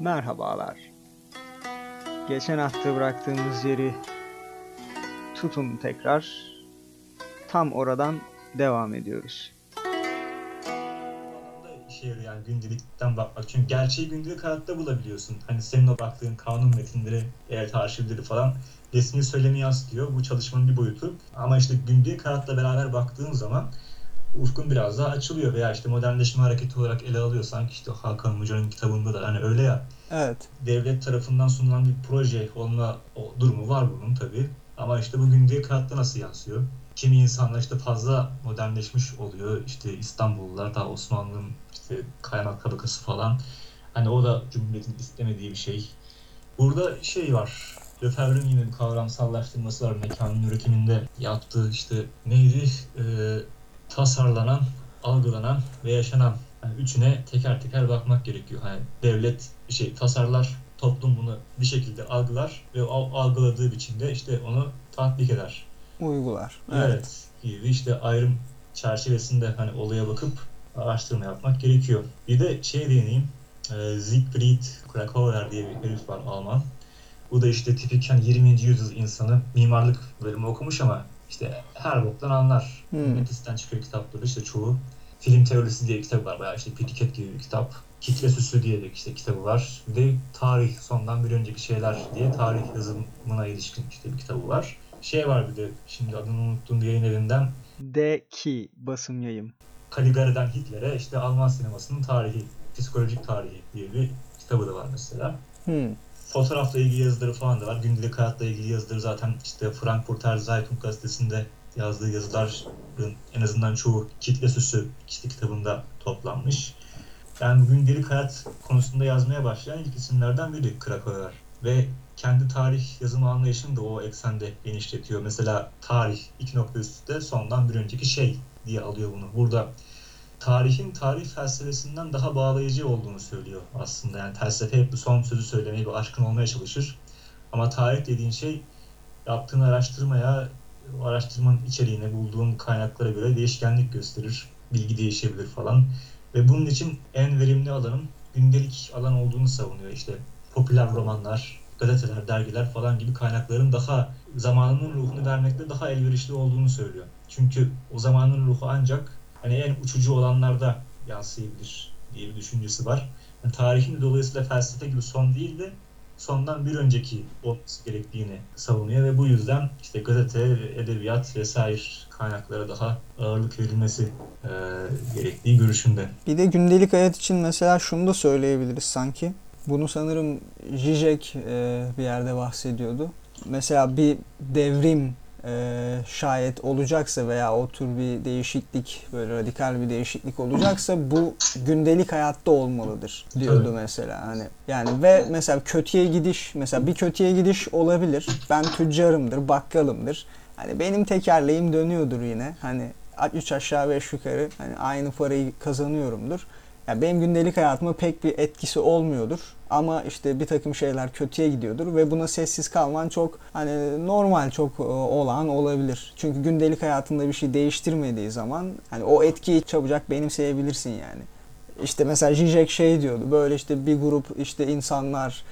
Merhabalar. Geçen hafta bıraktığımız yeri tutun tekrar. Tam oradan devam ediyoruz. işe yarıyor yani gündelikten bakmak. Çünkü gerçeği gündelik hayatta bulabiliyorsun. Hani senin o baktığın kanun metinleri, evet arşivleri falan resmi söylemi yansıtıyor. Bu çalışmanın bir boyutu. Ama işte gündelik hayatla beraber baktığın zaman ufkun biraz daha açılıyor veya işte modernleşme hareketi olarak ele alıyor sanki işte Hakan Hoca'nın kitabında da hani öyle ya Evet. devlet tarafından sunulan bir proje olma o durumu var bunun tabii. Ama işte bu gündelik hayatta nasıl yansıyor? Kimi insanlar işte fazla modernleşmiş oluyor. İşte İstanbullular daha Osmanlı'nın işte kaynak tabakası falan. Hani o da Cumhuriyet'in istemediği bir şey. Burada şey var. Lefebvre'nin yine bir kavramsallaştırması var. Mekanın üretiminde yaptığı işte neydi? Ee, tasarlanan, algılanan ve yaşanan. Yani üçüne teker teker bakmak gerekiyor. Hani devlet bir şey tasarlar, toplum bunu bir şekilde algılar ve o algıladığı biçimde işte onu tatbik eder. Uygular. Evet. Gibi işte ayrım çerçevesinde hani olaya bakıp araştırma yapmak gerekiyor. Bir de şey değineyim. E, Siegfried Kracauer diye bir herif var Alman. Bu da işte tipik hani 20. yüzyıl insanı mimarlık bölümü okumuş ama işte her boktan anlar. Hmm. Metis'ten çıkıyor kitapları işte çoğu. Film teorisi diye kitap var bayağı işte Piket gibi bir kitap. Kitle Süsü diye de işte kitabı var. Bir de tarih sondan bir önceki şeyler diye tarih yazımına ilişkin işte bir kitabı var. Şey var bir de şimdi adını unuttuğum bir yayın evinden D2 basım yayım. Caligari'den Hitler'e işte Alman sinemasının tarihi, psikolojik tarihi diye bir kitabı da var mesela. Hmm. Fotoğrafla ilgili yazıları falan da var. Gündelik hayatla ilgili yazıları zaten işte Frankfurter Zeitung gazetesinde yazdığı yazıların en azından çoğu kitle süsü işte kitabında toplanmış. Yani gündelik hayat konusunda yazmaya başlayan ilk isimlerden biri Krakauer. Ve kendi tarih yazımı anlayışını da o eksende genişletiyor. Mesela tarih iki nokta üstte sondan bir önceki şey diye alıyor bunu. Burada tarihin tarih felsefesinden daha bağlayıcı olduğunu söylüyor aslında. Yani felsefe hep bu son sözü söylemeye bir aşkın olmaya çalışır. Ama tarih dediğin şey yaptığın araştırmaya, araştırmanın içeriğine, bulduğun kaynaklara göre değişkenlik gösterir. Bilgi değişebilir falan. Ve bunun için en verimli alanın gündelik alan olduğunu savunuyor. İşte popüler romanlar, gazeteler, dergiler falan gibi kaynakların daha zamanının ruhunu vermekte daha elverişli olduğunu söylüyor. Çünkü o zamanın ruhu ancak hani en uçucu olanlarda yansıyabilir diye bir düşüncesi var. Yani tarihin de dolayısıyla felsefe gibi son değil de sondan bir önceki olması gerektiğini savunuyor ve bu yüzden işte gazete, edebiyat vesaire kaynaklara daha ağırlık verilmesi e, gerektiği görüşünde. Bir de gündelik hayat için mesela şunu da söyleyebiliriz sanki. Bunu sanırım Zizek e, bir yerde bahsediyordu. Mesela bir devrim e, şayet olacaksa veya o tür bir değişiklik böyle radikal bir değişiklik olacaksa bu gündelik hayatta olmalıdır diyordu mesela. Hani yani ve mesela kötüye gidiş mesela bir kötüye gidiş olabilir. Ben tüccarımdır bakkalımdır. Hani benim tekerleğim dönüyordur yine. Hani 3 aşağı 5 yukarı hani aynı parayı kazanıyorumdur. Yani benim gündelik hayatıma pek bir etkisi olmuyordur. Ama işte bir takım şeyler kötüye gidiyordur ve buna sessiz kalman çok hani normal çok e, olağan olabilir. Çünkü gündelik hayatında bir şey değiştirmediği zaman hani o etkiyi çabucak benimseyebilirsin yani. İşte mesela Zizek şey diyordu böyle işte bir grup işte insanlar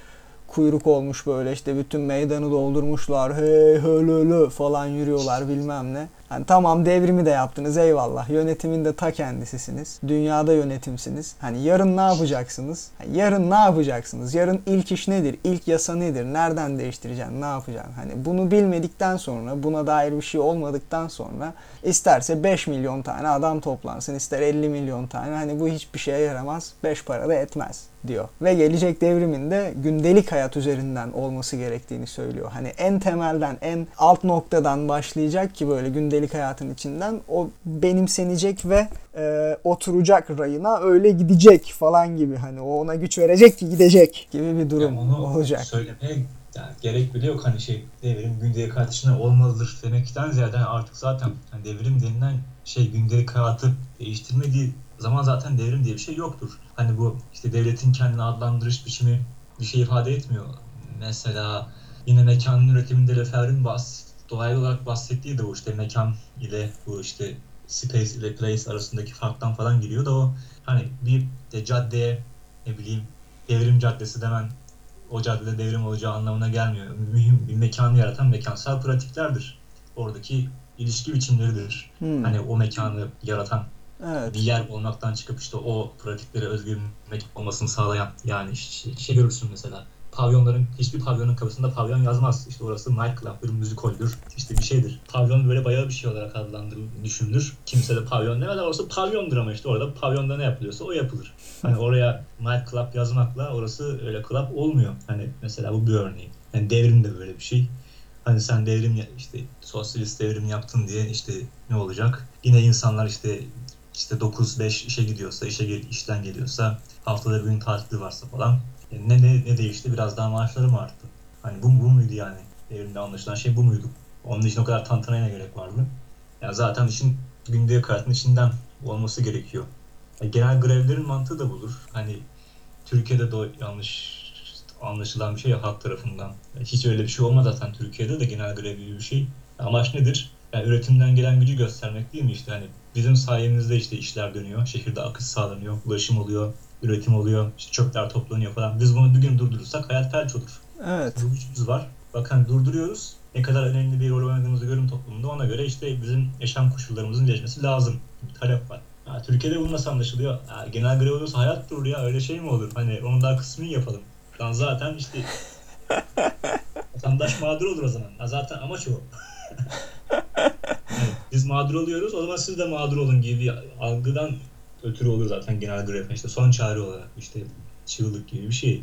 kuyruk olmuş böyle işte bütün meydanı doldurmuşlar hey hölölö falan yürüyorlar bilmem ne. Hani tamam devrimi de yaptınız eyvallah yönetimin de ta kendisisiniz. Dünyada yönetimsiniz. Hani yarın ne yapacaksınız? Hani yarın ne yapacaksınız? Yarın ilk iş nedir? İlk yasa nedir? Nereden değiştireceksin? Ne yapacaksın? Hani bunu bilmedikten sonra buna dair bir şey olmadıktan sonra isterse 5 milyon tane adam toplansın ister 50 milyon tane hani bu hiçbir şeye yaramaz 5 para da etmez diyor. Ve gelecek devrimin de gündelik hayat üzerinden olması gerektiğini söylüyor. Hani en temelden en alt noktadan başlayacak ki böyle gündelik hayatın içinden o benimsenecek ve e, oturacak rayına öyle gidecek falan gibi hani o ona güç verecek ki gidecek gibi bir durum Yani olacak. söylemeye yani gerek bile yok hani şey devrim gündelik hayat içinde olmalıdır demekten ziyade artık zaten hani devrim denilen şey gündelik hayatı değiştirmediği zaman zaten devrim diye bir şey yoktur. Hani bu işte devletin kendini adlandırış biçimi bir şey ifade etmiyor. Mesela yine mekanın üretiminde Lefebvre'nin bahs dolaylı olarak bahsettiği de o işte mekan ile bu işte space ile place arasındaki farktan falan geliyor da o hani bir de caddeye ne bileyim devrim caddesi demen o caddede devrim olacağı anlamına gelmiyor. Mühim bir mekanı yaratan mekansal pratiklerdir. Oradaki ilişki biçimleridir. Hmm. Hani o mekanı yaratan Evet. bir yer olmaktan çıkıp işte o pratiklere özgü bir mekan olmasını sağlayan yani şey, şey görürsün mesela pavyonların hiçbir pavyonun kapısında pavyon yazmaz. İşte orası night club'dır, müzik holdür, işte bir şeydir. Pavyon böyle bayağı bir şey olarak adlandırılır, düşünülür. Kimse de pavyon demez orası pavyondur ama işte orada pavyonda ne yapılıyorsa o yapılır. Hani oraya night club yazmakla orası öyle club olmuyor. Hani mesela bu bir örneği. Yani devrim de böyle bir şey. Hani sen devrim işte sosyalist devrim yaptın diye işte ne olacak? Yine insanlar işte işte 9-5 işe gidiyorsa, işe işten geliyorsa, haftada bir gün tatili varsa falan ne, ne, ne değişti? Biraz daha maaşları mı arttı? Hani bu, bu muydu yani? Devrimde anlaşılan şey bu muydu? Onun için o kadar tantanaya ne gerek vardı? Yani zaten işin gündelik hayatın içinden olması gerekiyor. Yani genel grevlerin mantığı da budur. Hani Türkiye'de de yanlış anlaşılan bir şey ya halk tarafından. Hiç öyle bir şey olmaz zaten Türkiye'de de genel grev gibi bir şey. Amaç nedir? Yani üretimden gelen gücü göstermek değil mi işte hani bizim sayemizde işte işler dönüyor, şehirde akış sağlanıyor, ulaşım oluyor, üretim oluyor, işte çöpler toplanıyor falan. Biz bunu bir gün durdurursak hayat felç olur. Evet. Bu gücümüz var. Bakın durduruyoruz. Ne kadar önemli bir rol oynadığımızı görün toplumda. Ona göre işte bizim yaşam koşullarımızın değişmesi lazım. Bir talep var. Ya, Türkiye'de bu nasıl anlaşılıyor? Ya, genel grev olursa hayat durur ya öyle şey mi olur? Hani onu daha kısmını yapalım. Lan zaten işte vatandaş mağdur olur o zaman. Ya, zaten amaç o. Yani biz mağdur oluyoruz o zaman siz de mağdur olun gibi bir algıdan ötürü olur zaten genel grev. İşte son çare olarak işte çığlık gibi bir şey.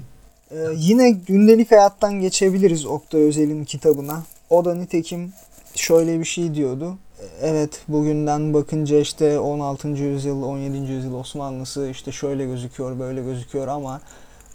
Ee, yine gündelik hayattan geçebiliriz Oktay Özel'in kitabına. O da nitekim şöyle bir şey diyordu. Evet bugünden bakınca işte 16. yüzyıl, 17. yüzyıl Osmanlısı işte şöyle gözüküyor, böyle gözüküyor ama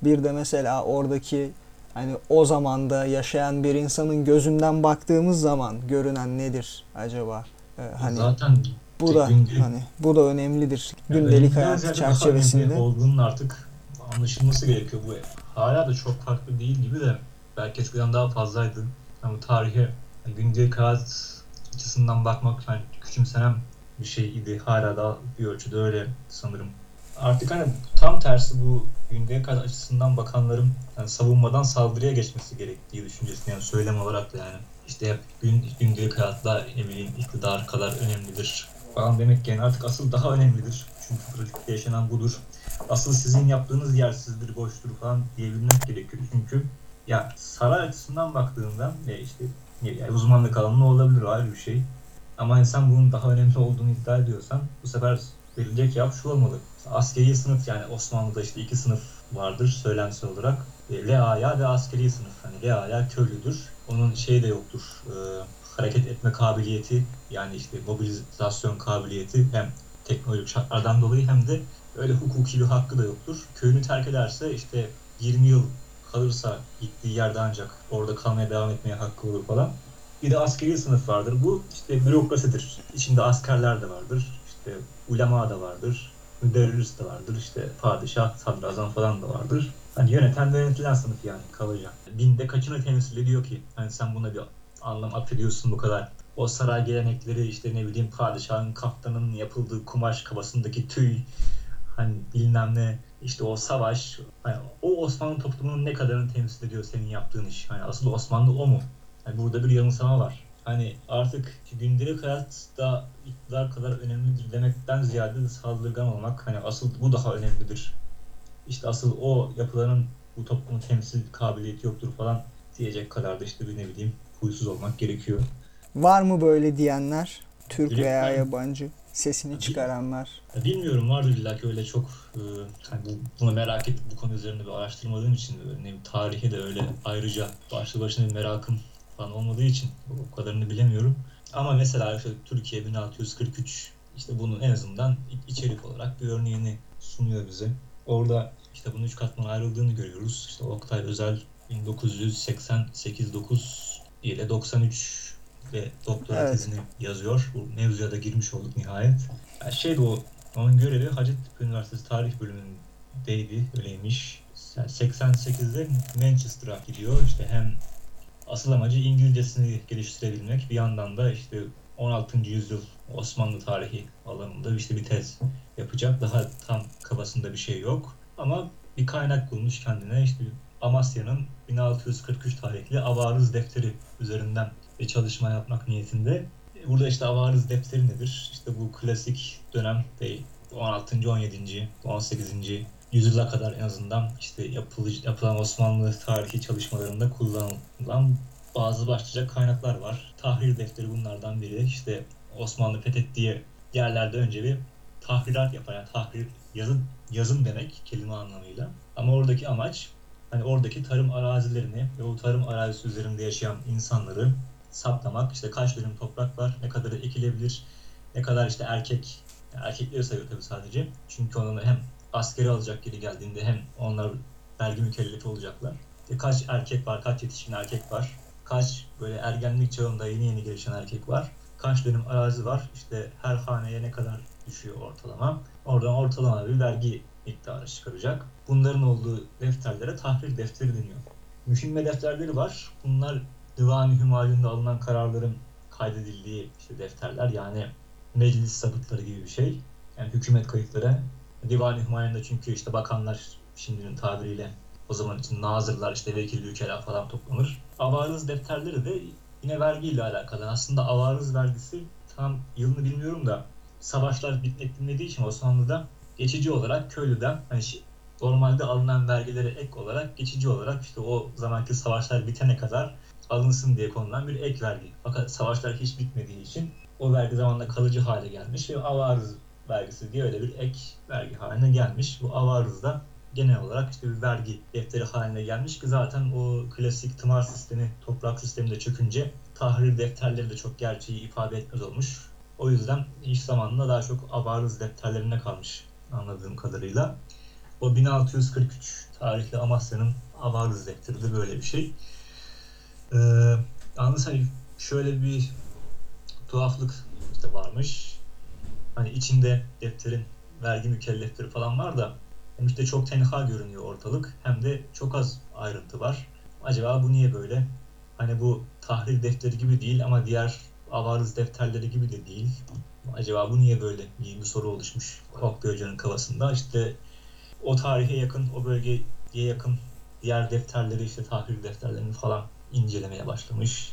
bir de mesela oradaki hani o zamanda yaşayan bir insanın gözünden baktığımız zaman görünen nedir acaba? Ee, hani Zaten bu da hani bu da önemlidir Yani gündelik önemli hayat çerçevesinde. Olduğunun artık anlaşılması gerekiyor. Bu hala da çok farklı değil gibi de belki eskiden daha fazlaydı. Yani bu tarihe yani gündelik hayat açısından bakmak yani küçümsenen bir şey idi. Hala da bir ölçüde öyle sanırım. Artık hani tam tersi bu gündelik hayat açısından bakanların yani savunmadan saldırıya geçmesi gerektiği düşüncesi yani söylem olarak da yani işte hep gün, gündelik hayatta ne bileyim iktidar kadar önemlidir falan demek yani artık asıl daha önemlidir. Çünkü pratikte yaşanan budur. Asıl sizin yaptığınız yersizdir, boştur falan diyebilmek gerekiyor. Çünkü ya saray açısından baktığında ya işte yani uzmanlık alanı olabilir ayrı bir şey. Ama hani sen bunun daha önemli olduğunu iddia ediyorsan bu sefer verilecek cevap şu olmalı. Askeri sınıf yani Osmanlı'da işte iki sınıf vardır söylemsel olarak. E, Leaya ve askeri sınıf. Hani Leaya köylüdür. Onun şeyi de yoktur. e, hareket etme kabiliyeti yani işte mobilizasyon kabiliyeti hem teknolojik şartlardan dolayı hem de öyle hukuki bir hakkı da yoktur. Köyünü terk ederse işte 20 yıl kalırsa gittiği yerde ancak orada kalmaya devam etmeye hakkı olur falan. Bir de askeri sınıf vardır. Bu işte bürokrasidir. İçinde askerler de vardır. İşte ulema da vardır. Müderris de vardır. İşte padişah, sadrazam falan da vardır. Hani yöneten ve yönetilen sınıf yani kalıcı. Binde kaçını temsil ediyor ki? Hani sen buna bir anlam atfediyorsun bu kadar. O saray gelenekleri işte ne bileyim padişahın kaftanın yapıldığı kumaş kafasındaki tüy hani bilmem ne işte o savaş hani o Osmanlı toplumunun ne kadarını temsil ediyor senin yaptığın iş. Hani asıl Osmanlı o mu? Yani burada bir yanılsama var. Hani artık gündelik hayatta iktidar kadar önemlidir demekten ziyade saldırgan olmak hani asıl bu daha önemlidir. İşte asıl o yapıların bu toplumun temsil kabiliyeti yoktur falan diyecek kadar da işte bir ne bileyim huysuz olmak gerekiyor. Var mı böyle diyenler? Türk Direkt veya ben- yabancı sesini çıkaranlar. Bilmiyorum vardır illa ki öyle çok e, hani bu, bunu merak edip bu konu üzerinde bir araştırmadığım için böyle ne tarihe de öyle ayrıca başlı başına bir merakım falan olmadığı için o kadarını bilemiyorum. Ama mesela işte Türkiye 1643 işte bunun en azından içerik olarak bir örneğini sunuyor bize. Orada işte bunun üç katmana ayrıldığını görüyoruz. İşte Oktay Özel 1988-9 ile 93 ve doktora Evet. tezini yazıyor. Bu mevzuya da girmiş olduk nihayet. Yani şey de o, onun görevi Hacettepe Üniversitesi Tarih Bölümündeydi, öyleymiş. Yani 88'de Manchester'a gidiyor. İşte hem asıl amacı İngilizcesini geliştirebilmek, bir yandan da işte 16. yüzyıl Osmanlı tarihi alanında işte bir tez yapacak. Daha tam kafasında bir şey yok. Ama bir kaynak bulmuş kendine. İşte Amasya'nın 1643 tarihli Avarız Defteri üzerinden bir çalışma yapmak niyetinde. Burada işte Avarız Defteri nedir? İşte bu klasik dönem değil. 16. 17. 18. yüzyıla kadar en azından işte yapılı, yapılan Osmanlı tarihi çalışmalarında kullanılan bazı başlıca kaynaklar var. Tahrir defteri bunlardan biri. İşte Osmanlı fethettiği yerlerde önce bir tahrirat yapar. Yani tahrir yazın, yazın demek kelime anlamıyla. Ama oradaki amaç hani oradaki tarım arazilerini ve o tarım arazisi üzerinde yaşayan insanları saptamak. İşte kaç dönüm toprak var, ne kadarı ekilebilir, ne kadar işte erkek, erkekleri sayıyor tabii sadece. Çünkü onları hem askeri alacak geri geldiğinde hem onlar vergi mükellefi olacaklar. İşte kaç erkek var, kaç yetişkin erkek var, kaç böyle ergenlik çağında yeni yeni gelişen erkek var, kaç dönüm arazi var, işte her haneye ne kadar düşüyor ortalama. Oradan ortalama bir vergi miktarı çıkaracak. Bunların olduğu defterlere tahrir defteri deniyor. Mühim defterleri var. Bunlar Divan-ı Hümayun'da alınan kararların kaydedildiği işte defterler yani meclis sabıtları gibi bir şey. Yani hükümet kayıtları. Divan-ı Hümayun'da çünkü işte bakanlar şimdinin tabiriyle o zaman için nazırlar işte vekil ülkeler falan toplanır. Avarız defterleri de yine vergiyle alakalı. Aslında avarız vergisi tam yılını bilmiyorum da savaşlar bitmek bilmediği için Osmanlı'da geçici olarak köylüden hani normalde alınan vergilere ek olarak geçici olarak işte o zamanki savaşlar bitene kadar alınsın diye konulan bir ek vergi. Fakat savaşlar hiç bitmediği için o vergi zamanla kalıcı hale gelmiş ve avarız vergisi diye öyle bir ek vergi haline gelmiş. Bu avarız da genel olarak işte bir vergi defteri haline gelmiş ki zaten o klasik tımar sistemi, toprak sistemi de çökünce tahrir defterleri de çok gerçeği ifade etmez olmuş. O yüzden iş zamanında daha çok avarız defterlerine kalmış anladığım kadarıyla. O 1643 tarihli Amasya'nın avarız defteri de böyle bir şey. Ee, hani şöyle bir tuhaflık işte varmış. Hani içinde defterin vergi mükellefleri falan var da hem işte çok tenha görünüyor ortalık hem de çok az ayrıntı var. Acaba bu niye böyle? Hani bu tahrir defteri gibi değil ama diğer avarız defterleri gibi de değil. Acaba bu niye böyle diye bir soru oluşmuş Oktay Hoca'nın kafasında. İşte o tarihe yakın, o bölgeye yakın diğer defterleri işte tahrir defterlerini falan incelemeye başlamış.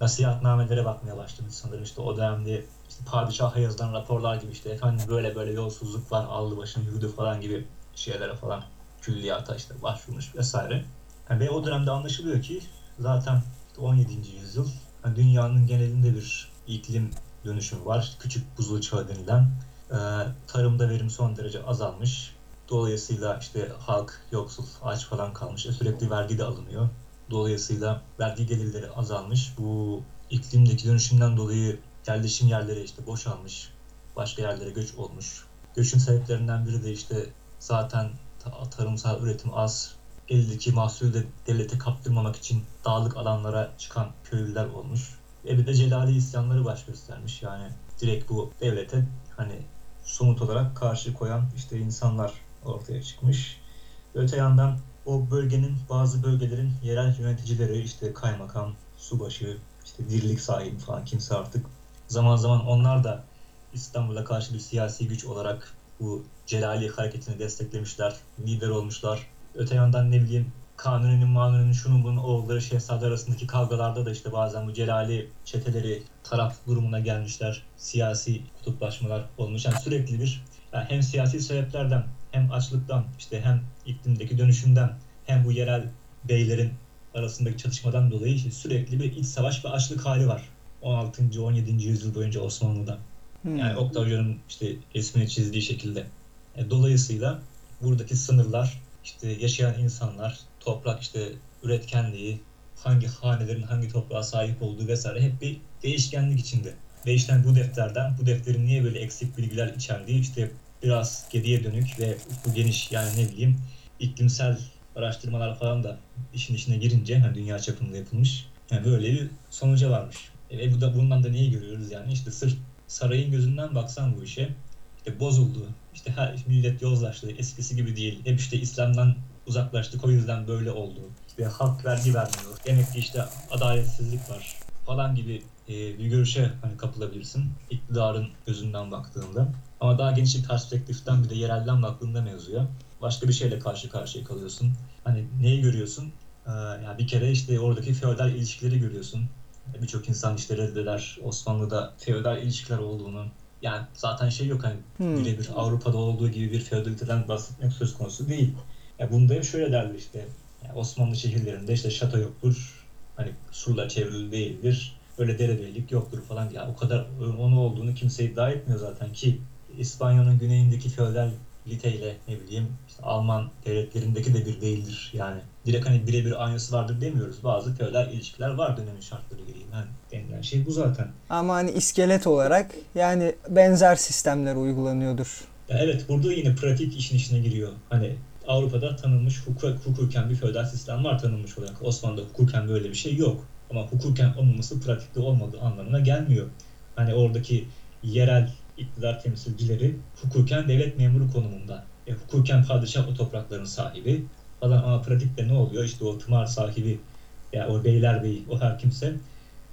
Nasihatnamelere bakmaya başlamış sanırım işte o dönemde işte padişaha yazılan raporlar gibi işte efendim böyle böyle yolsuzluk var aldı başını yürüdü falan gibi şeylere falan külliyata işte başvurmuş vesaire. Yani ve o dönemde anlaşılıyor ki zaten işte 17. yüzyıl yani dünyanın genelinde bir iklim dönüşümü var. Küçük buzul çağı denilen. E, tarımda verim son derece azalmış. Dolayısıyla işte halk yoksul, aç falan kalmış. E, sürekli vergi de alınıyor. Dolayısıyla vergi gelirleri azalmış. Bu iklimdeki dönüşümden dolayı yerleşim yerleri işte boşalmış. Başka yerlere göç olmuş. Göçün sebeplerinden biri de işte zaten tarımsal üretim az. Eldeki mahsulü de devlete kaptırmamak için dağlık alanlara çıkan köylüler olmuş. Ve bir de Celali isyanları baş göstermiş. Yani direkt bu devlete hani somut olarak karşı koyan işte insanlar ortaya çıkmış. Öte yandan o bölgenin bazı bölgelerin yerel yöneticileri işte kaymakam, subaşı, işte dirlik sahibi falan kimse artık zaman zaman onlar da İstanbul'a karşı bir siyasi güç olarak bu Celali hareketini desteklemişler, lider olmuşlar. Öte yandan ne bileyim Kanuni'nin, Manuni'nin, şunun bunun oğulları şehzade arasındaki kavgalarda da işte bazen bu Celali çeteleri taraf durumuna gelmişler. Siyasi kutuplaşmalar olmuş. Yani sürekli bir yani hem siyasi sebeplerden hem açlıktan işte hem iklimdeki dönüşümden hem bu yerel beylerin arasındaki çatışmadan dolayı işte sürekli bir iç savaş ve açlık hali var. 16. 17. yüzyıl boyunca Osmanlı'da. Hmm. Yani Oktay Hoca'nın işte resmini çizdiği şekilde. E, dolayısıyla buradaki sınırlar, işte yaşayan insanlar, toprak işte üretkenliği, hangi hanelerin hangi toprağa sahip olduğu vesaire hep bir değişkenlik içinde. Ve işte bu defterden, bu defterin niye böyle eksik bilgiler içerdiği işte biraz geriye dönük ve bu geniş yani ne bileyim iklimsel araştırmalar falan da işin içine girince hani dünya çapında yapılmış. Yani böyle bir sonuca varmış. E, bu da bundan da neyi görüyoruz yani işte sırf sarayın gözünden baksan bu işe işte bozuldu. İşte her millet yozlaştı. Eskisi gibi değil. Hep işte İslam'dan uzaklaştık o yüzden böyle oldu. İşte halk vergi vermiyor. Demek ki işte adaletsizlik var falan gibi e, bir görüşe hani kapılabilirsin iktidarın gözünden baktığında. Ama daha geniş bir perspektiften bir de yerelden baktığında mevzuya başka bir şeyle karşı karşıya kalıyorsun. Hani neyi görüyorsun? Ee, yani bir kere işte oradaki feodal ilişkileri görüyorsun. Birçok insan işte reddeder Osmanlı'da feodal ilişkiler olduğunu. Yani zaten şey yok hani Hmm. birebir Avrupa'da olduğu gibi bir feodaliteden bahsetmek söz konusu değil. Ya bunda hep şöyle derler işte. yani Osmanlı şehirlerinde işte şato yoktur. Hani surla çevrili değildir. Böyle derebeylik yoktur falan. Ya o kadar onu olduğunu kimse iddia etmiyor zaten ki İspanya'nın güneyindeki feodaliteyle ne bileyim işte Alman devletlerindeki de bir değildir. Yani direkt hani birebir aynısı vardır demiyoruz. Bazı feodal ilişkiler var dönemin şartları gereği. Yani denilen şey bu zaten. Ama hani iskelet olarak yani benzer sistemler uygulanıyordur. Ya evet burada yine pratik işin içine giriyor. Hani Avrupa'da tanınmış hukuk, hukuken bir feodal sistem var tanınmış olarak. Osmanlı'da hukuken böyle bir şey yok. Ama hukuken olmaması pratikte olmadığı anlamına gelmiyor. Hani oradaki yerel iktidar temsilcileri hukuken devlet memuru konumunda. E, hukuken padişah o toprakların sahibi falan ama pratikte ne oluyor? İşte o tımar sahibi ya o beylerbeyi o her kimse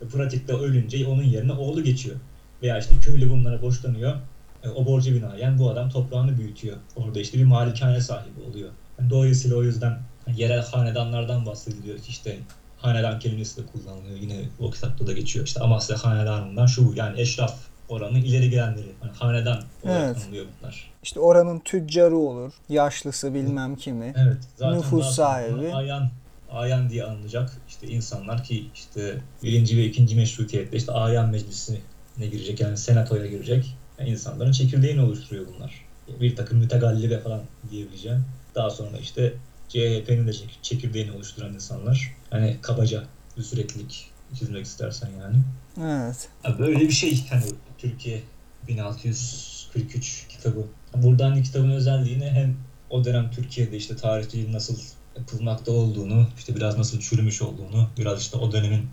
e, pratikte ölünce onun yerine oğlu geçiyor. Veya işte köylü bunlara borçlanıyor. E, o borcu binaen bu adam toprağını büyütüyor. Orada işte bir malikane sahibi oluyor. Yani dolayısıyla o yüzden yerel hanedanlardan bahsediliyor. İşte hanedan kelimesi de kullanılıyor. Yine o kitapta da geçiyor. İşte Amasya hanedanından şu. Yani eşraf oranın ileri gelenleri. Yani hanedan olarak Evet. anılıyor bunlar. İşte oranın tüccarı olur, yaşlısı bilmem kimi. Evet. Zaten Nüfus sahibi. Ayan, ayan diye anılacak işte insanlar ki işte birinci ve ikinci meşrutiyette işte ayan meclisine girecek yani senatoya girecek yani insanların çekirdeğini oluşturuyor bunlar. Bir takım mütegallibe falan diyebileceğim. Daha sonra işte CHP'nin de çek- çekirdeğini oluşturan insanlar. Yani kabaca bir süreklilik çizmek istersen yani. Evet. Ya böyle bir şey hani Türkiye 1643 kitabı. Burada hani kitabın özelliğini hem o dönem Türkiye'de işte tarihçiliğin nasıl yapılmakta olduğunu, işte biraz nasıl çürümüş olduğunu, biraz işte o dönemin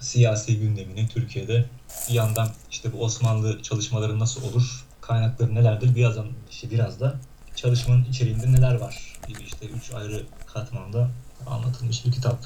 siyasi gündemini Türkiye'de bir yandan işte bu Osmanlı çalışmaları nasıl olur, kaynakları nelerdir bir yandan işte biraz da çalışmanın içeriğinde neler var gibi işte üç ayrı katmanda anlatılmış bir kitap.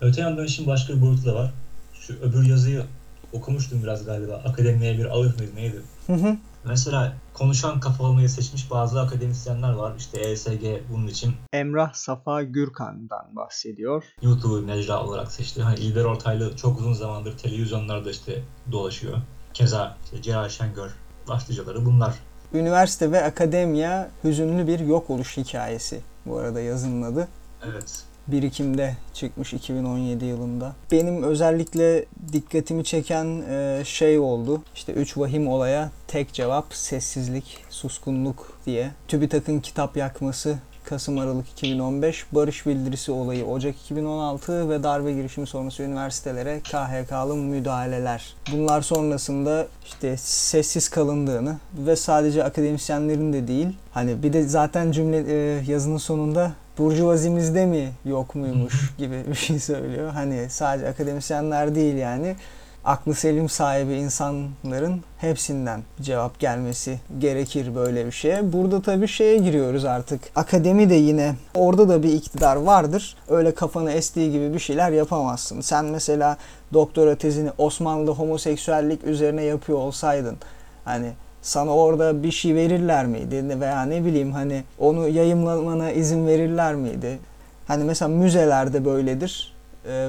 Öte yandan işin başka bir boyutu da var. Şu öbür yazıyı okumuştum biraz galiba. Akademiye bir ağır mıydı neydi? Hı hı. Mesela konuşan kafa olmayı seçmiş bazı akademisyenler var. İşte ESG bunun için Emrah Safa Gürkan'dan bahsediyor. YouTube'u mecra olarak seçti. Hani İlber Ortaylı çok uzun zamandır televizyonlarda işte dolaşıyor. Keza işte Celal Şengör başlıcaları bunlar. Üniversite ve akademiya hüzünlü bir yok oluş hikayesi. Bu arada yazının adı. Evet. Birikimde çıkmış 2017 yılında. Benim özellikle dikkatimi çeken e, şey oldu. İşte üç vahim olaya tek cevap sessizlik, suskunluk diye. TÜBİTAK'ın kitap yakması Kasım Aralık 2015, barış bildirisi olayı Ocak 2016 ve darbe girişimi sonrası üniversitelere KHK'lı müdahaleler. Bunlar sonrasında işte sessiz kalındığını ve sadece akademisyenlerin de değil. Hani bir de zaten cümle e, yazının sonunda burjuvazimizde mi yok muymuş gibi bir şey söylüyor. Hani sadece akademisyenler değil yani aklı selim sahibi insanların hepsinden cevap gelmesi gerekir böyle bir şeye. Burada tabii şeye giriyoruz artık. Akademi de yine orada da bir iktidar vardır. Öyle kafanı estiği gibi bir şeyler yapamazsın. Sen mesela doktora tezini Osmanlı'da homoseksüellik üzerine yapıyor olsaydın hani sana orada bir şey verirler miydi veya ne bileyim hani onu yayımlamana izin verirler miydi? Hani mesela müzelerde böyledir. Ee,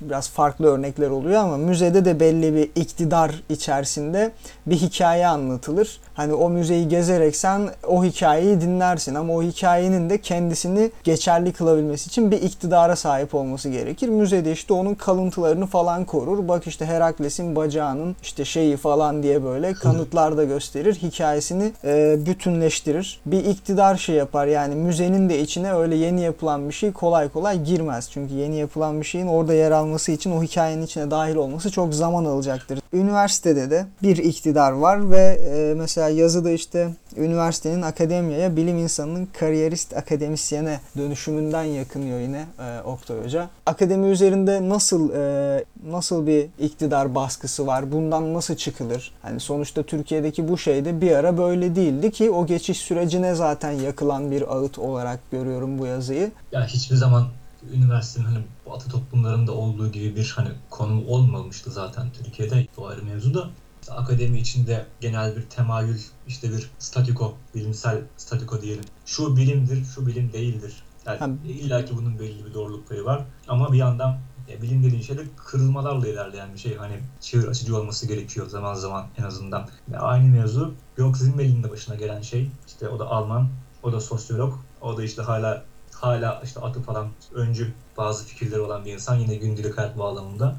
biraz farklı örnekler oluyor ama müzede de belli bir iktidar içerisinde bir hikaye anlatılır. Hani o müzeyi gezerek sen o hikayeyi dinlersin ama o hikayenin de kendisini geçerli kılabilmesi için bir iktidara sahip olması gerekir. Müzede işte onun kalıntılarını falan korur. Bak işte Herakles'in bacağının işte şeyi falan diye böyle kanıtlar da gösterir. Hikayesini e, bütünleştirir. Bir iktidar şey yapar yani müzenin de içine öyle yeni yapılan bir şey kolay kolay girmez. Çünkü yeni yapılan bir şeyin orada yer alması için o hikayenin içine dahil olması çok zaman alacaktır. Üniversitede de bir iktidar var ve e, mesela yazıda işte üniversitenin akademiyaya bilim insanının kariyerist akademisyene dönüşümünden yakınıyor yine e, Oktay Hoca. Akademi üzerinde nasıl e, nasıl bir iktidar baskısı var? Bundan nasıl çıkılır? Hani sonuçta Türkiye'deki bu şey de bir ara böyle değildi ki o geçiş sürecine zaten yakılan bir ağıt olarak görüyorum bu yazıyı. Ya hiçbir zaman üniversitenin hani Batı toplumlarında olduğu gibi bir hani konumu olmamıştı zaten Türkiye'de o ayrı mevzu da. işte akademi içinde genel bir temayül, işte bir statiko, bilimsel statiko diyelim. Şu bilimdir, şu bilim değildir. Yani Ha. illa ki bunun belli bir doğruluk payı var. Ama bir yandan e, bilim dediğin şey de kırılmalarla ilerleyen bir şey. Hani çığır açıcı olması gerekiyor zaman zaman en azından. Ve aynı mevzu Georg Zimmel'in de başına gelen şey. İşte o da Alman, o da sosyolog. O da işte hala hala işte atıp falan öncü bazı fikirleri olan bir insan yine gündelik hayat bağlamında.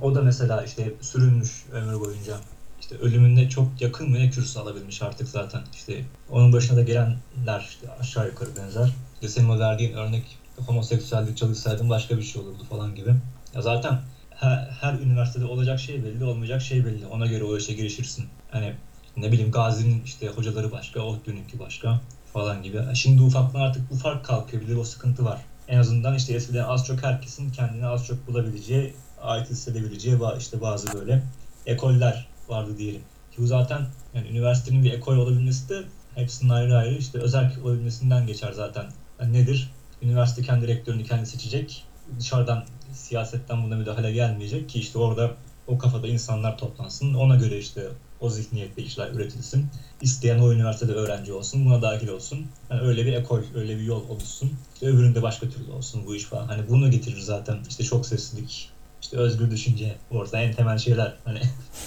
O da mesela işte sürünmüş ömür boyunca. İşte ölümünde çok yakın ve kürsü alabilmiş artık zaten. İşte onun başına da gelenler işte aşağı yukarı benzer. İşte senin o verdiğin örnek homoseksüellik çalışsaydım başka bir şey olurdu falan gibi. Ya zaten her, her üniversitede olacak şey belli, olmayacak şey belli. Ona göre o işe girişirsin. Hani ne bileyim Gazi'nin işte hocaları başka, ODTÜ'nünki başka falan gibi. Şimdi ufaktan artık bu fark kalkıyor. Bir de o sıkıntı var. En azından işte eskiden az çok herkesin kendini az çok bulabileceği, ait hissedebileceği işte bazı böyle ekoller vardı diyelim. Ki bu zaten yani üniversitenin bir ekol olabilmesi de hepsinin ayrı ayrı işte özel olabilmesinden geçer zaten. Yani nedir? Üniversite kendi rektörünü kendi seçecek. Dışarıdan siyasetten buna müdahale gelmeyecek ki işte orada o kafada insanlar toplansın. Ona göre işte o zihniyette işler üretilsin. İsteyen o üniversitede öğrenci olsun, buna dahil olsun. Yani öyle bir ekol, öyle bir yol oluşsun. İşte öbüründe başka türlü olsun bu iş falan. Hani bunu getirir zaten. İşte çok seslilik, işte özgür düşünce, orada en temel şeyler. Hani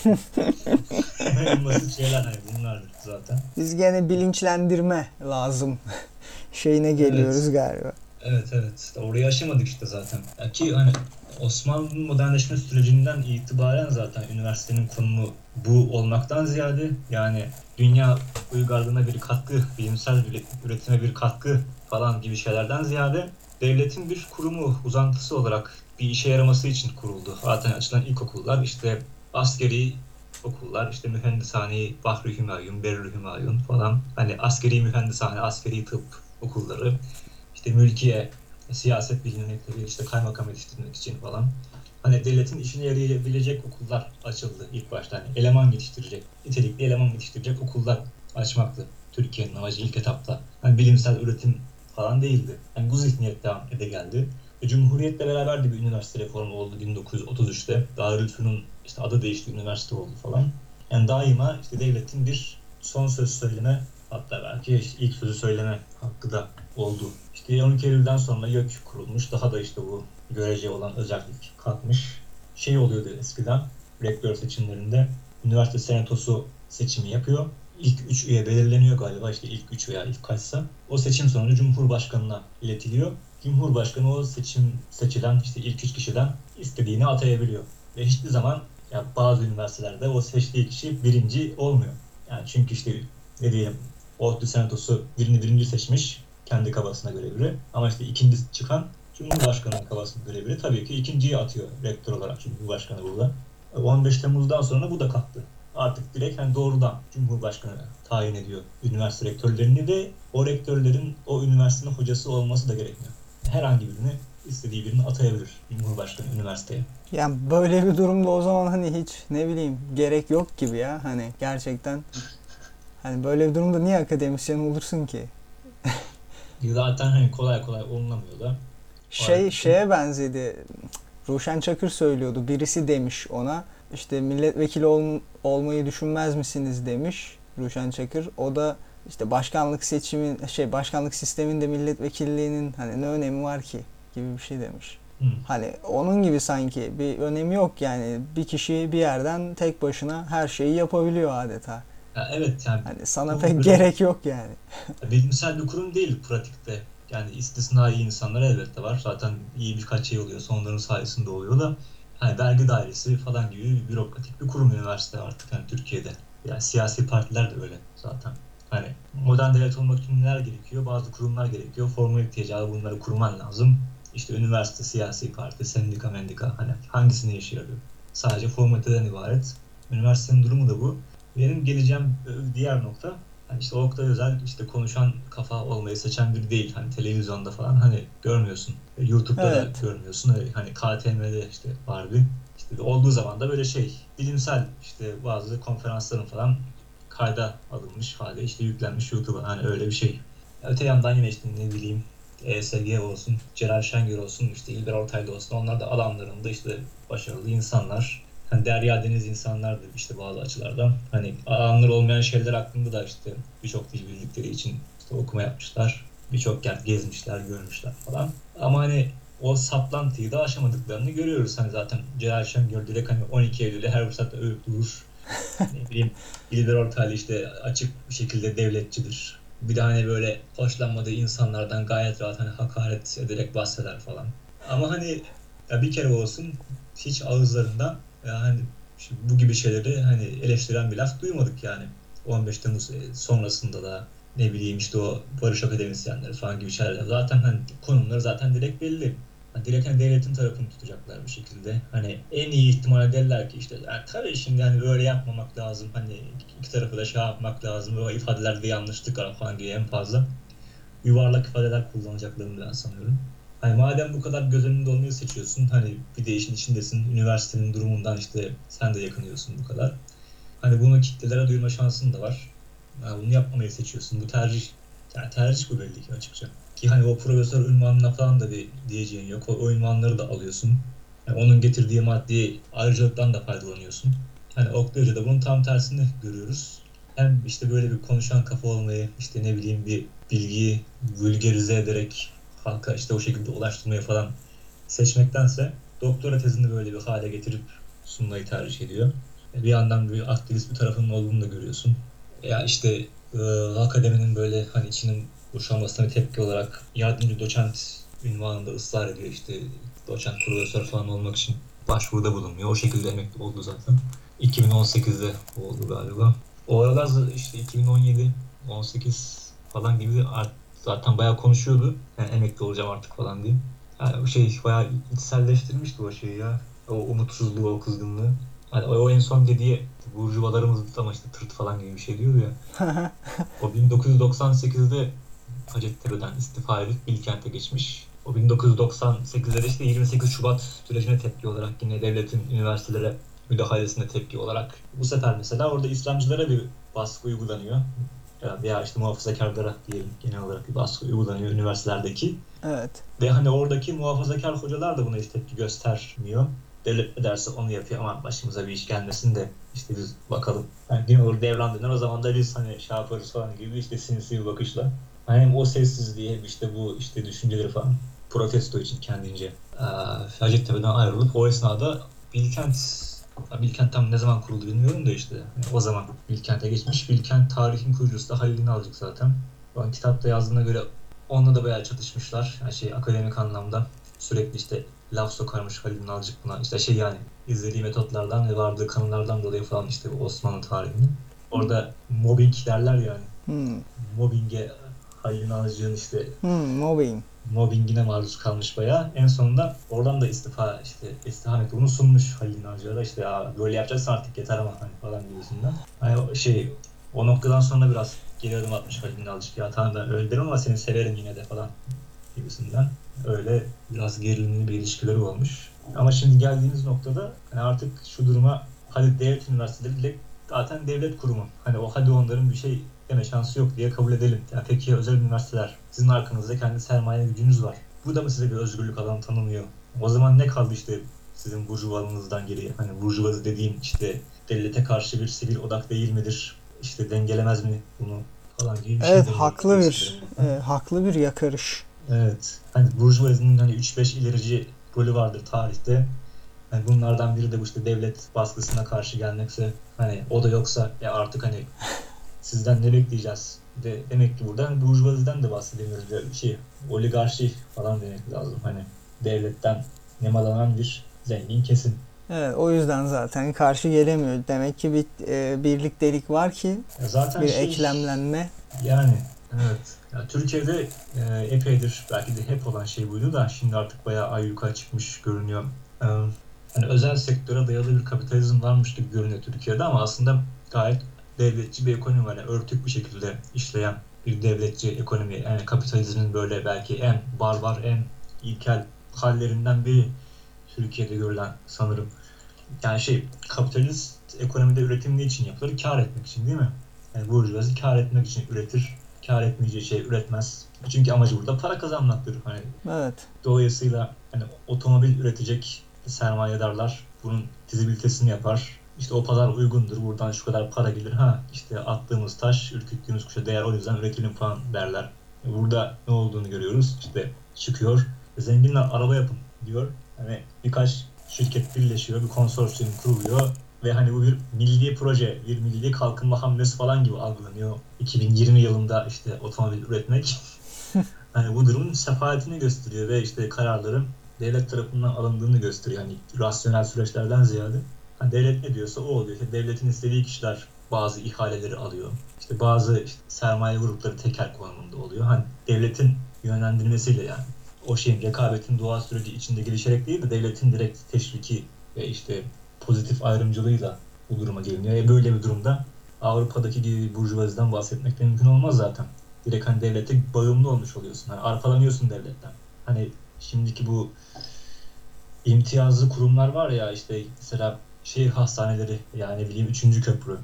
en basit şeyler hani bunlardır zaten. Biz gene bilinçlendirme lazım şeyine geliyoruz galiba. Evet evet. Orayı aşamadık işte zaten. Ya ki hani Osmanlı'nın modernleşme sürecinden itibaren zaten üniversitenin konumu bu olmaktan ziyade yani dünya uygarlığına bir katkı, bilimsel bir üretime bir katkı falan gibi şeylerden ziyade devletin bir kurumu, uzantısı olarak bir işe yaraması için kuruldu. Zaten açılan ilkokullar işte askeri okullar, işte mühendishane, Bahri Hümayun, Berri Hümayun falan. Hani askeri mühendishane, askeri tıp okulları işte mülkiye, siyaset bilimleri, işte kaymakam yetiştirmek için falan. Hani devletin işine yarayabilecek okullar açıldı ilk başta. Hani eleman yetiştirecek, nitelikli eleman yetiştirecek okullar açmaktı Türkiye'nin amacı ilk etapta. Hani bilimsel üretim falan değildi. Yani bu zihniyet devam ede geldi. Ve Cumhuriyet'le beraber de bir üniversite reformu oldu 1933'te. Darülfünun işte adı değişti, üniversite oldu falan. Yani daima işte devletin bir son söz söyleme hatta belki ilk sözü söyleme hakkı da oldu. İşte 12 Eylül'den sonra YÖK kurulmuş. Daha da işte bu görece olan özellik kalkmış. Şey oluyordu eskiden rektör seçimlerinde üniversite senatosu seçimi yapıyor. İlk 3 üye belirleniyor galiba işte ilk 3 veya ilk kaçsa. O seçim sonucu Cumhurbaşkanı'na iletiliyor. Cumhurbaşkanı o seçim seçilen işte ilk 3 kişiden istediğini atayabiliyor. Ve hiçbir zaman ya bazı üniversitelerde o seçtiği kişi birinci olmuyor. Yani çünkü işte ne diyeyim ODTÜ senatosu birini birinci seçmiş kendi kafasına göre biri. Ama işte ikinci çıkan Cumhurbaşkanı'nın kafasına göre biri tabii ki ikinciyi atıyor rektör olarak Cumhurbaşkanı burada. 15 Temmuz'dan sonra bu da kalktı. Artık direkt hani doğrudan Cumhurbaşkanı tayin ediyor üniversite rektörlerini de o rektörlerin o üniversitenin hocası olması da gerekmiyor. Herhangi birini istediği birini atayabilir Cumhurbaşkanı üniversiteye. Yani böyle bir durumda o zaman hani hiç ne bileyim gerek yok gibi ya hani gerçekten hani böyle bir durumda niye akademisyen olursun ki? Zaten hani kolay kolay olunamıyor da. Şey Aynen. şeye benzedi. Ruşen Çakır söylüyordu. Birisi demiş ona işte milletvekili ol- olmayı düşünmez misiniz demiş Ruşen Çakır. O da işte başkanlık seçimin şey başkanlık sisteminde milletvekilliğinin hani ne önemi var ki gibi bir şey demiş. Hı. Hani onun gibi sanki bir önemi yok yani bir kişi bir yerden tek başına her şeyi yapabiliyor adeta. Ya evet yani Hani sana pek gerek yok yani. bilimsel bir kurum değil pratikte. Yani istisnai insanlar elbette var. Zaten iyi birkaç şey oluyor. Onların sayesinde oluyor da. Hani vergi dairesi falan gibi bir bürokratik bir kurum üniversite artık yani Türkiye'de. Yani siyasi partiler de öyle zaten. Hani modern devlet olmak için neler gerekiyor? Bazı kurumlar gerekiyor. Formalite icabı bunları kurman lazım. İşte üniversite, siyasi parti, sendika, mendika hani hangisini işe yarıyor? Sadece formaliteden ibaret. Üniversitenin durumu da bu. Benim geleceğim e, diğer nokta yani işte Oktay Özel işte konuşan kafa olmayı seçen biri değil. Hani televizyonda falan hani görmüyorsun. E, YouTube'da Evet. da görmüyorsun. Öyle Hani KTM'de işte var bir. İşte olduğu zaman da böyle şey bilimsel işte bazı konferansların falan kayda alınmış hale işte yüklenmiş YouTube'a hani öyle bir şey. Öte yandan yine işte ne bileyim ESG olsun, Celal Şengör olsun, işte İlber Ortaylı olsun onlar da alanlarında işte başarılı insanlar. Hani derya deniz insanlardı işte bazı açılardan. Hani anlar olmayan şeyler hakkında da işte birçok dil bildikleri için işte okuma yapmışlar. Birçok yer gezmişler, görmüşler falan. Ama hani o saplantıyı da aşamadıklarını görüyoruz. Hani zaten Celal Şengör direkt hani 12 Eylül'e her fırsatta övüp durur. ne bileyim İlber Ortaylı işte açık bir şekilde devletçidir. Bir de hani böyle hoşlanmadığı insanlardan gayet rahat hani hakaret ederek bahseder falan. Ama hani ya bir kere olsun hiç ağızlarından yani bu gibi şeyleri hani eleştiren bir laf duymadık yani. 15 Temmuz sonrasında da ne bileyim işte o barış akademisyenleri falan gibi şeyler. Zaten hani konumları zaten direkt belli. Hani direkt hani devletin tarafını tutacaklar bir şekilde. Hani en iyi ihtimal derler ki işte yani tabii şimdi hani böyle yapmamak lazım. Hani iki tarafı da şey yapmak lazım. O ifadelerde yanlışlık var falan gibi en fazla yuvarlak ifadeler kullanacaklarını ben sanıyorum. Hani madem bu kadar göz önünde olmayı seçiyorsun, hani bir de işin içindesin, üniversitenin durumundan işte sen de yakınıyorsun bu kadar. Hani bunu kitlelere duyurma şansın da var. Yani bunu yapmamayı seçiyorsun. Bu tercih, yani tercih bu belli ki açıkça. Ki hani o profesör ünvanına falan da bir diyeceğin yok. O, o ünvanları da alıyorsun. Yani onun getirdiği maddi ayrıcalıktan da faydalanıyorsun. Hani Oktay Hoca'da bunun tam tersini görüyoruz. Hem işte böyle bir konuşan kafa olmayı, işte ne bileyim bir bilgiyi vulgarize ederek halka işte o şekilde ulaştırmayı falan seçmektense doktora tezini böyle bir hale getirip sunmayı tercih ediyor. Bir yandan bir aktivist bir tarafının olduğunu da görüyorsun. Ya işte e, akademinin böyle hani içinin boşalmasına tepki olarak yardımcı doçent ünvanında ısrar ediyor işte doçent profesör falan olmak için başvuruda bulunuyor. O şekilde emekli oldu zaten. 2018'de oldu galiba. O aralar işte 2017 18 falan gibi art- zaten bayağı konuşuyordu. Yani emekli olacağım artık falan diye. Yani şey bayağı içselleştirmişti o şeyi ya. O umutsuzluğu, o kızgınlığı. Hani o, en son dediği burjuvalarımız ama işte tırt falan gibi bir şey diyordu ya. O 1998'de Hacettepe'den istifa edip Bilkent'e geçmiş. O 1998'de de işte 28 Şubat sürecine tepki olarak yine devletin üniversitelere müdahalesine tepki olarak bu sefer mesela orada İslamcılara bir baskı uygulanıyor. Ya veya işte muhafazakarlara diyelim genel olarak bir baskı uygulanıyor üniversitelerdeki. Evet. Ve hani oradaki muhafazakar hocalar da buna hiç tepki göstermiyor. Devlet ne derse onu yapıyor ama başımıza bir iş gelmesin de işte biz bakalım. Yani genel olarak devran döner o zaman da biz hani şey yaparız falan gibi işte sinsi bir bakışla. Hani hem o sessizliği hem işte bu işte düşünceleri falan protesto için kendince eee Hacettepe'den ayrılıp o esnada Bilkent Bilkent tam ne zaman kuruldu bilmiyorum da işte yani o zaman Bilkent'e geçmiş. Bilkent tarihin kurucusu da Halil İnalcık zaten. Ben kitapta yazdığına göre onunla da bayağı çatışmışlar. Yani şey akademik anlamda sürekli işte laf sokarmış Halil İnalcık buna. İşte şey yani izlediği metotlardan ve vardığı kanılardan dolayı falan işte Osmanlı tarihini. Orada mobbing derler yani. Hmm. Mobbinge Halil İnalcık'ın işte Hmm, mobbing. Mobbingine maruz kalmış bayağı. En sonunda oradan da istifa işte istifa mektubunu sunmuş Halil İnalcık'a da işte ya böyle yapacaksın artık yeter ama hani falan gibisinden. Hani şey o noktadan sonra biraz geri adım atmış Halil İnalcık ya tamam ben öyle derim ama seni severim yine de falan gibisinden. Öyle biraz gerilimli bir ilişkileri olmuş. Ama şimdi geldiğimiz noktada hani artık şu duruma hadi devlet üniversiteleri zaten devlet kurumu. Hani o hadi onların bir şey deme şansı yok diye kabul edelim. Yani peki özel üniversiteler sizin arkanızda kendi sermaye gücünüz var. Bu da mı size bir özgürlük alanı tanımıyor? O zaman ne kaldı işte sizin burjuvalığınızdan geriye? Hani burjuvazi dediğim işte devlete karşı bir sivil odak değil midir? İşte dengelemez mi bunu falan gibi bir şey. Evet deniyor. haklı bir e, haklı bir yakarış. Evet. Hani Burjuvazi'nin hani 3-5 ilerici rolü vardır tarihte. Hani bunlardan biri de bu işte devlet baskısına karşı gelmekse hani o da yoksa ya artık hani sizden ne bekleyeceğiz? De, demek ki burada hani Burjuvazi'den de bahsedemiyoruz. Bir şey oligarşi falan demek lazım. Hani devletten nemalanan bir zengin kesim. Evet o yüzden zaten karşı gelemiyor. Demek ki bir e, birliktelik var ki Ya zaten bir şey, eklemlenme. Yani evet. Ya Türkiye'de e, epeydir belki de hep olan şey buydu da şimdi artık bayağı ayyuka çıkmış görünüyor. E, hani özel sektöre dayalı bir kapitalizm varmış gibi görünüyor Türkiye'de ama aslında gayet devletçi bir ekonomi var. Yani örtük bir şekilde işleyen bir devletçi ekonomi. Yani kapitalizmin böyle belki en barbar, en ilkel hallerinden biri Türkiye'de görülen sanırım. Yani şey kapitalist ekonomide üretim ne için yapılır? Kar etmek için değil mi? Yani burjuvazi kar etmek için üretir. Kar etmeyeceği şey üretmez. Çünkü amacı burada para kazanmaktır. Hani Evet. dolayısıyla hani otomobil üretecek sermayedarlar bunun fizibilitesini yapar. İşte o pazar uygundur. Buradan şu kadar para gelir. Ha işte attığımız taş, ürküttüğümüz kuşa değer o yüzden üretelim falan derler. Burada ne olduğunu görüyoruz. İşte çıkıyor. Zenginler araba yapın diyor. Hani birkaç şirket birleşiyor, bir konsorsiyum kuruluyor ve hani bu bir milli proje, bir milli kalkınma hamlesi falan gibi algılanıyor. 2020 yılında işte otomobil üretmek. hani bu durumun sefaletini gösteriyor ve işte kararların devlet tarafından alındığını gösteriyor. Yani rasyonel süreçlerden ziyade. Hani devlet ne diyorsa o oluyor. İşte devletin istediği kişiler bazı ihaleleri alıyor. İşte bazı işte sermaye grupları tekel konumunda oluyor. Hani devletin yönlendirmesiyle yani o şeyin rekabetin doğal süreci içinde gelişerek değil de devletin direkt teşviki ve işte pozitif ayrımcılığıyla bu duruma geliniyor. E böyle bir durumda Avrupa'daki gibi burjuvaziden bahsetmek de mümkün olmaz zaten. Direkt hani devlete bağımlı olmuş oluyorsun. Hani arkalanıyorsun devletten. Hani şimdiki bu imtiyazlı kurumlar var ya işte mesela şehir hastaneleri yani ne bileyim 3. köprü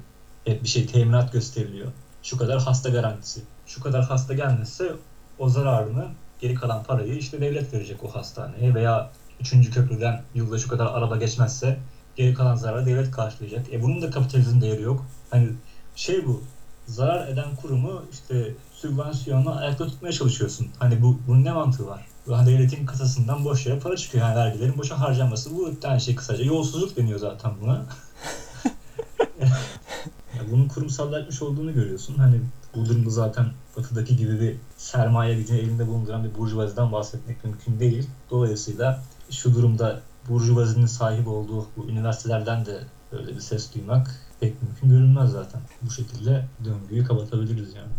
hep bir şey teminat gösteriliyor. Şu kadar hasta garantisi. Şu kadar hasta gelmezse o zararını geri kalan parayı işte devlet verecek o hastaneye veya 3. köprüden yılda şu kadar araba geçmezse geri kalan zararı devlet karşılayacak. E bunun da kapitalizm değeri yok. Hani şey bu zarar eden kurumu işte sübvansiyonla ayakta tutmaya çalışıyorsun. Hani bu bunun ne mantığı var? Hani devletin kasasından boş yere para çıkıyor. Yani vergilerin boşa harcanması. Bu tane şey kısaca yolsuzluk deniyor zaten buna. Ya bunun kurumsallaşmış olduğunu görüyorsun. Hani bu durumda zaten batıdaki gibi bir sermaye gücünü elinde bulunduran bir burjuvaziden bahsetmek mümkün değil. Dolayısıyla şu durumda burjuvazinin sahip olduğu bu üniversitelerden de böyle bir ses duymak pek mümkün görünmez zaten. Bu şekilde döngüyü kapatabiliriz yani.